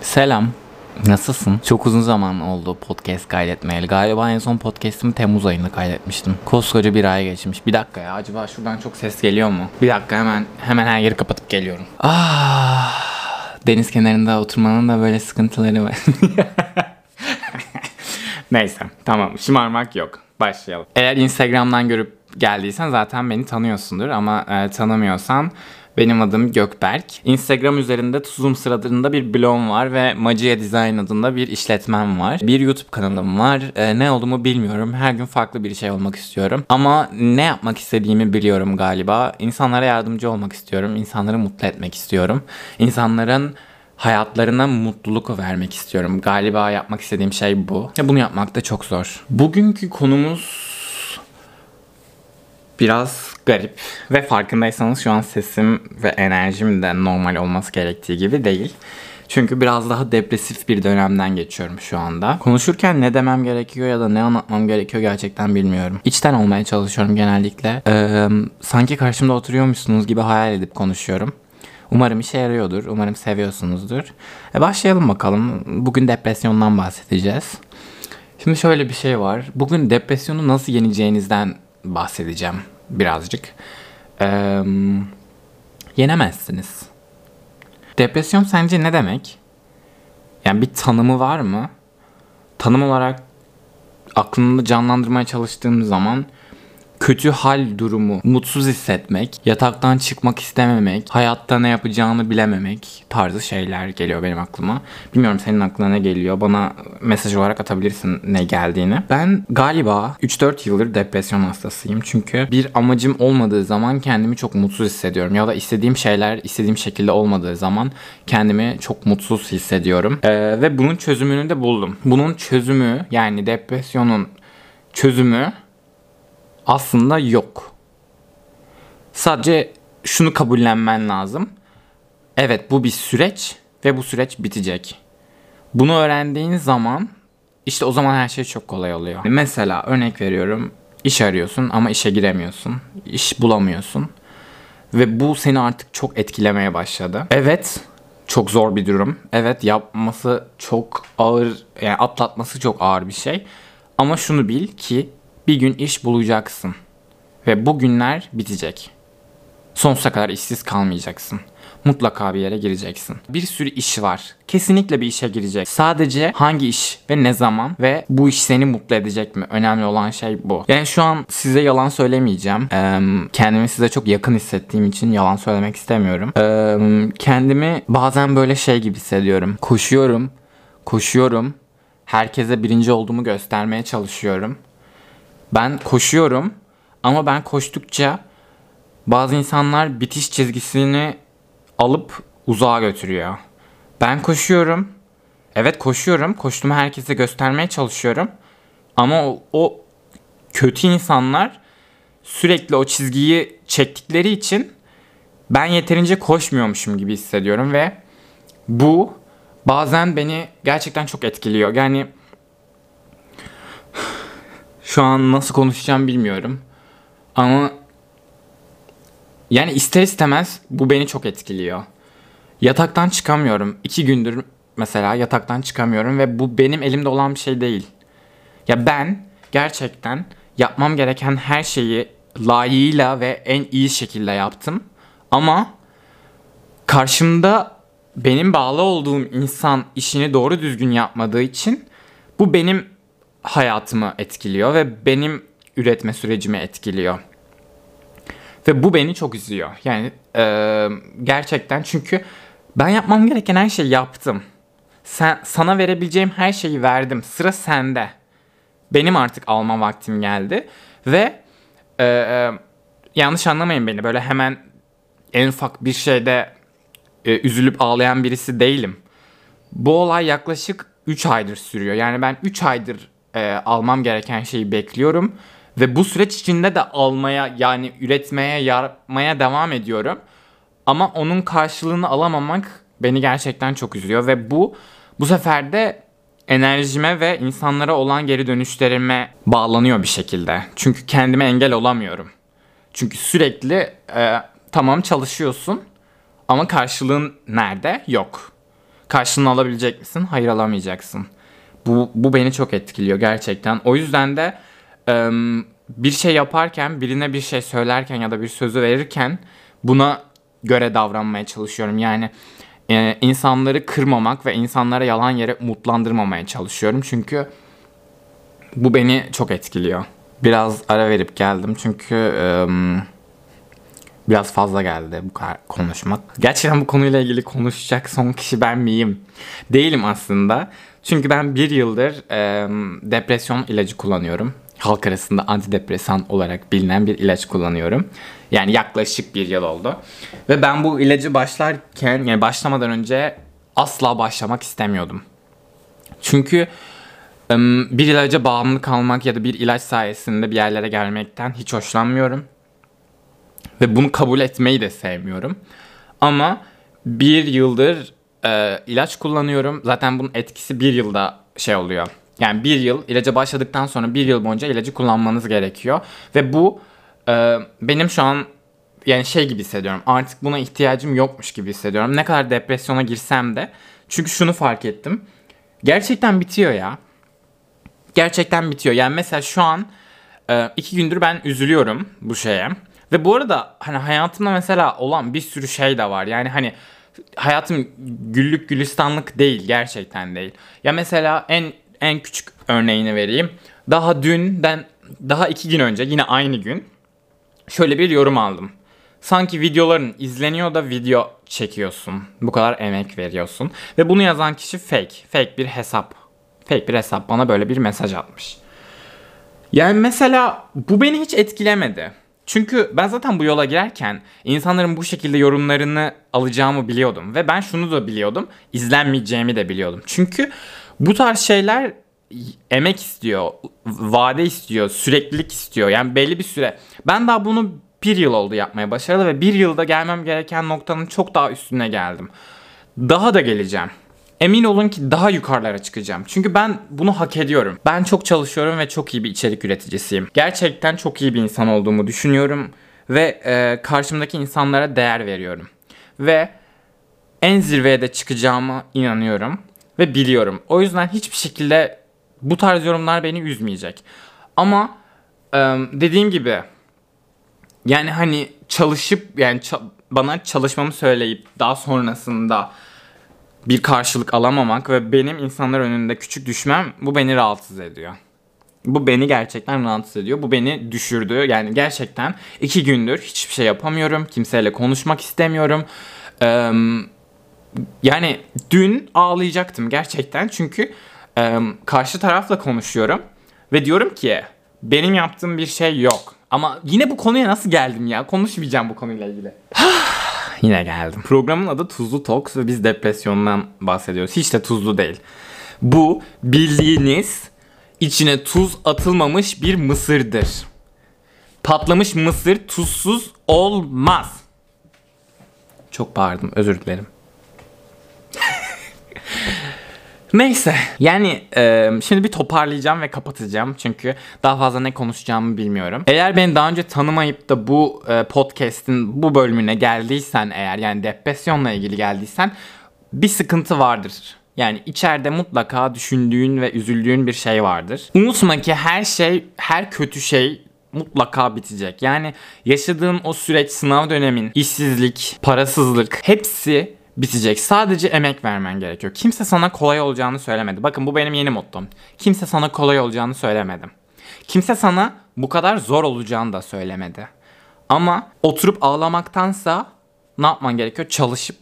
Selam. Nasılsın? Çok uzun zaman oldu podcast kaydetmeyeli. Galiba en son podcast'imi Temmuz ayında kaydetmiştim. Koskoca bir ay geçmiş. Bir dakika ya acaba şuradan çok ses geliyor mu? Bir dakika hemen hemen her yeri kapatıp geliyorum. Ah, deniz kenarında oturmanın da böyle sıkıntıları var. Neyse tamam şımarmak yok. Başlayalım. Eğer Instagram'dan görüp geldiysen zaten beni tanıyorsundur ama e, tanımıyorsan benim adım Gökberk. Instagram üzerinde Tuzum Sıralarında bir blogum var ve Magia Design adında bir işletmem var. Bir YouTube kanalım var. E, ne olduğumu bilmiyorum. Her gün farklı bir şey olmak istiyorum. Ama ne yapmak istediğimi biliyorum galiba. İnsanlara yardımcı olmak istiyorum. İnsanları mutlu etmek istiyorum. İnsanların hayatlarına mutluluk vermek istiyorum. Galiba yapmak istediğim şey bu. Bunu yapmak da çok zor. Bugünkü konumuz biraz garip ve farkındaysanız şu an sesim ve enerjim de normal olması gerektiği gibi değil. Çünkü biraz daha depresif bir dönemden geçiyorum şu anda. Konuşurken ne demem gerekiyor ya da ne anlatmam gerekiyor gerçekten bilmiyorum. İçten olmaya çalışıyorum genellikle. Ee, sanki karşımda oturuyormuşsunuz gibi hayal edip konuşuyorum. Umarım işe yarıyordur. Umarım seviyorsunuzdur. E başlayalım bakalım. Bugün depresyondan bahsedeceğiz. Şimdi şöyle bir şey var. Bugün depresyonu nasıl yeneceğinizden bahsedeceğim birazcık. Ee, yenemezsiniz. Depresyon sence ne demek? Yani bir tanımı var mı? Tanım olarak aklımda canlandırmaya çalıştığım zaman kötü hal durumu, mutsuz hissetmek, yataktan çıkmak istememek, hayatta ne yapacağını bilememek tarzı şeyler geliyor benim aklıma. Bilmiyorum senin aklına ne geliyor. Bana mesaj olarak atabilirsin ne geldiğini. Ben galiba 3-4 yıldır depresyon hastasıyım. Çünkü bir amacım olmadığı zaman kendimi çok mutsuz hissediyorum. Ya da istediğim şeyler istediğim şekilde olmadığı zaman kendimi çok mutsuz hissediyorum. Ee, ve bunun çözümünü de buldum. Bunun çözümü yani depresyonun çözümü aslında yok. Sadece şunu kabullenmen lazım. Evet bu bir süreç ve bu süreç bitecek. Bunu öğrendiğin zaman işte o zaman her şey çok kolay oluyor. Mesela örnek veriyorum iş arıyorsun ama işe giremiyorsun. İş bulamıyorsun. Ve bu seni artık çok etkilemeye başladı. Evet çok zor bir durum. Evet yapması çok ağır yani atlatması çok ağır bir şey. Ama şunu bil ki bir gün iş bulacaksın. Ve bu günler bitecek. Sonsuza kadar işsiz kalmayacaksın. Mutlaka bir yere gireceksin. Bir sürü iş var. Kesinlikle bir işe girecek. Sadece hangi iş ve ne zaman ve bu iş seni mutlu edecek mi? Önemli olan şey bu. Yani şu an size yalan söylemeyeceğim. Ee, kendimi size çok yakın hissettiğim için yalan söylemek istemiyorum. Ee, kendimi bazen böyle şey gibi hissediyorum. Koşuyorum, koşuyorum. Herkese birinci olduğumu göstermeye çalışıyorum. Ben koşuyorum ama ben koştukça bazı insanlar bitiş çizgisini alıp uzağa götürüyor. Ben koşuyorum. Evet koşuyorum. Koştuğumu herkese göstermeye çalışıyorum. Ama o, o kötü insanlar sürekli o çizgiyi çektikleri için ben yeterince koşmuyormuşum gibi hissediyorum ve bu bazen beni gerçekten çok etkiliyor. Yani şu an nasıl konuşacağım bilmiyorum. Ama yani ister istemez bu beni çok etkiliyor. Yataktan çıkamıyorum. İki gündür mesela yataktan çıkamıyorum ve bu benim elimde olan bir şey değil. Ya ben gerçekten yapmam gereken her şeyi layığıyla ve en iyi şekilde yaptım. Ama karşımda benim bağlı olduğum insan işini doğru düzgün yapmadığı için bu benim hayatımı etkiliyor ve benim üretme sürecimi etkiliyor. Ve bu beni çok üzüyor. Yani e, gerçekten çünkü ben yapmam gereken her şeyi yaptım. Sen, sana verebileceğim her şeyi verdim. Sıra sende. Benim artık alma vaktim geldi. Ve e, yanlış anlamayın beni. Böyle hemen en ufak bir şeyde e, üzülüp ağlayan birisi değilim. Bu olay yaklaşık 3 aydır sürüyor. Yani ben 3 aydır e, almam gereken şeyi bekliyorum. Ve bu süreç içinde de almaya yani üretmeye, yapmaya devam ediyorum. Ama onun karşılığını alamamak beni gerçekten çok üzüyor. Ve bu bu sefer de enerjime ve insanlara olan geri dönüşlerime bağlanıyor bir şekilde. Çünkü kendime engel olamıyorum. Çünkü sürekli e, tamam çalışıyorsun ama karşılığın nerede? Yok. karşılığını alabilecek misin? Hayır alamayacaksın. Bu, bu beni çok etkiliyor gerçekten. O yüzden de e, bir şey yaparken, birine bir şey söylerken ya da bir sözü verirken buna göre davranmaya çalışıyorum. Yani e, insanları kırmamak ve insanlara yalan yere umutlandırmamaya çalışıyorum. Çünkü bu beni çok etkiliyor. Biraz ara verip geldim çünkü e, biraz fazla geldi bu kadar konuşmak. Gerçekten bu konuyla ilgili konuşacak son kişi ben miyim? Değilim aslında. Çünkü ben bir yıldır e, depresyon ilacı kullanıyorum. Halk arasında antidepresan olarak bilinen bir ilaç kullanıyorum. Yani yaklaşık bir yıl oldu. Ve ben bu ilacı başlarken yani başlamadan önce asla başlamak istemiyordum. Çünkü bir ilaca bağımlı kalmak ya da bir ilaç sayesinde bir yerlere gelmekten hiç hoşlanmıyorum. Ve bunu kabul etmeyi de sevmiyorum. Ama bir yıldır e, ilaç kullanıyorum. Zaten bunun etkisi bir yılda şey oluyor. Yani bir yıl ilaca başladıktan sonra bir yıl boyunca ilacı kullanmanız gerekiyor. Ve bu e, benim şu an yani şey gibi hissediyorum. Artık buna ihtiyacım yokmuş gibi hissediyorum. Ne kadar depresyona girsem de. Çünkü şunu fark ettim. Gerçekten bitiyor ya. Gerçekten bitiyor. Yani mesela şu an e, iki gündür ben üzülüyorum bu şeye. Ve bu arada hani hayatımda mesela olan bir sürü şey de var. Yani hani hayatım güllük gülistanlık değil gerçekten değil. Ya mesela en en küçük örneğini vereyim. Daha dünden daha iki gün önce yine aynı gün şöyle bir yorum aldım. Sanki videoların izleniyor da video çekiyorsun. Bu kadar emek veriyorsun. Ve bunu yazan kişi fake. Fake bir hesap. Fake bir hesap bana böyle bir mesaj atmış. Yani mesela bu beni hiç etkilemedi. Çünkü ben zaten bu yola girerken insanların bu şekilde yorumlarını alacağımı biliyordum. Ve ben şunu da biliyordum. izlenmeyeceğimi de biliyordum. Çünkü bu tarz şeyler emek istiyor, vade istiyor, süreklilik istiyor. Yani belli bir süre. Ben daha bunu bir yıl oldu yapmaya başarılı ve bir yılda gelmem gereken noktanın çok daha üstüne geldim. Daha da geleceğim. Emin olun ki daha yukarılara çıkacağım. Çünkü ben bunu hak ediyorum. Ben çok çalışıyorum ve çok iyi bir içerik üreticisiyim. Gerçekten çok iyi bir insan olduğumu düşünüyorum ve e, karşımdaki insanlara değer veriyorum. Ve en zirveye de çıkacağıma inanıyorum ve biliyorum. O yüzden hiçbir şekilde bu tarz yorumlar beni üzmeyecek. Ama e, dediğim gibi yani hani çalışıp yani ça- bana çalışmamı söyleyip daha sonrasında bir karşılık alamamak ve benim insanlar önünde küçük düşmem bu beni rahatsız ediyor. Bu beni gerçekten rahatsız ediyor. Bu beni düşürdü. Yani gerçekten iki gündür hiçbir şey yapamıyorum. Kimseyle konuşmak istemiyorum. Ee, yani dün ağlayacaktım gerçekten. Çünkü e, karşı tarafla konuşuyorum. Ve diyorum ki benim yaptığım bir şey yok. Ama yine bu konuya nasıl geldim ya? Konuşmayacağım bu konuyla ilgili. Yine geldim. Programın adı Tuzlu Talks ve biz depresyondan bahsediyoruz. Hiç de tuzlu değil. Bu bildiğiniz içine tuz atılmamış bir mısırdır. Patlamış mısır tuzsuz olmaz. Çok bağırdım özür dilerim. Neyse yani e, şimdi bir toparlayacağım ve kapatacağım çünkü daha fazla ne konuşacağımı bilmiyorum. Eğer beni daha önce tanımayıp da bu e, podcast'in bu bölümüne geldiysen eğer yani depresyonla ilgili geldiysen bir sıkıntı vardır. Yani içeride mutlaka düşündüğün ve üzüldüğün bir şey vardır. Unutma ki her şey, her kötü şey mutlaka bitecek. Yani yaşadığın o süreç, sınav dönemin, işsizlik, parasızlık hepsi bitecek. Sadece emek vermen gerekiyor. Kimse sana kolay olacağını söylemedi. Bakın bu benim yeni mottom. Kimse sana kolay olacağını söylemedim. Kimse sana bu kadar zor olacağını da söylemedi. Ama oturup ağlamaktansa ne yapman gerekiyor? Çalışıp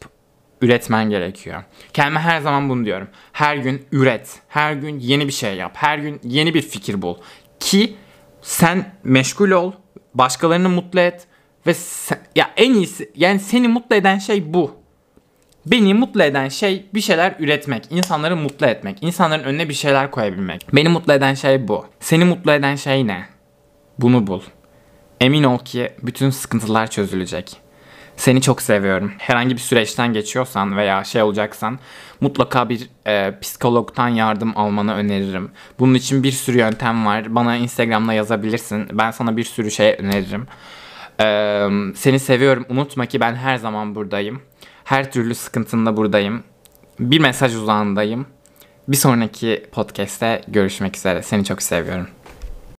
üretmen gerekiyor. Kendime her zaman bunu diyorum. Her gün üret. Her gün yeni bir şey yap. Her gün yeni bir fikir bul. Ki sen meşgul ol. Başkalarını mutlu et. Ve sen, ya en iyisi yani seni mutlu eden şey bu. Beni mutlu eden şey bir şeyler üretmek, insanları mutlu etmek, insanların önüne bir şeyler koyabilmek. Beni mutlu eden şey bu. Seni mutlu eden şey ne? Bunu bul. Emin ol ki bütün sıkıntılar çözülecek. Seni çok seviyorum. Herhangi bir süreçten geçiyorsan veya şey olacaksan mutlaka bir e, psikologtan yardım almanı öneririm. Bunun için bir sürü yöntem var. Bana Instagram'da yazabilirsin. Ben sana bir sürü şey öneririm. Ee, seni seviyorum. Unutma ki ben her zaman buradayım. Her türlü sıkıntında buradayım. bir mesaj uzağındayım. Bir sonraki podcast'te görüşmek üzere. Seni çok seviyorum.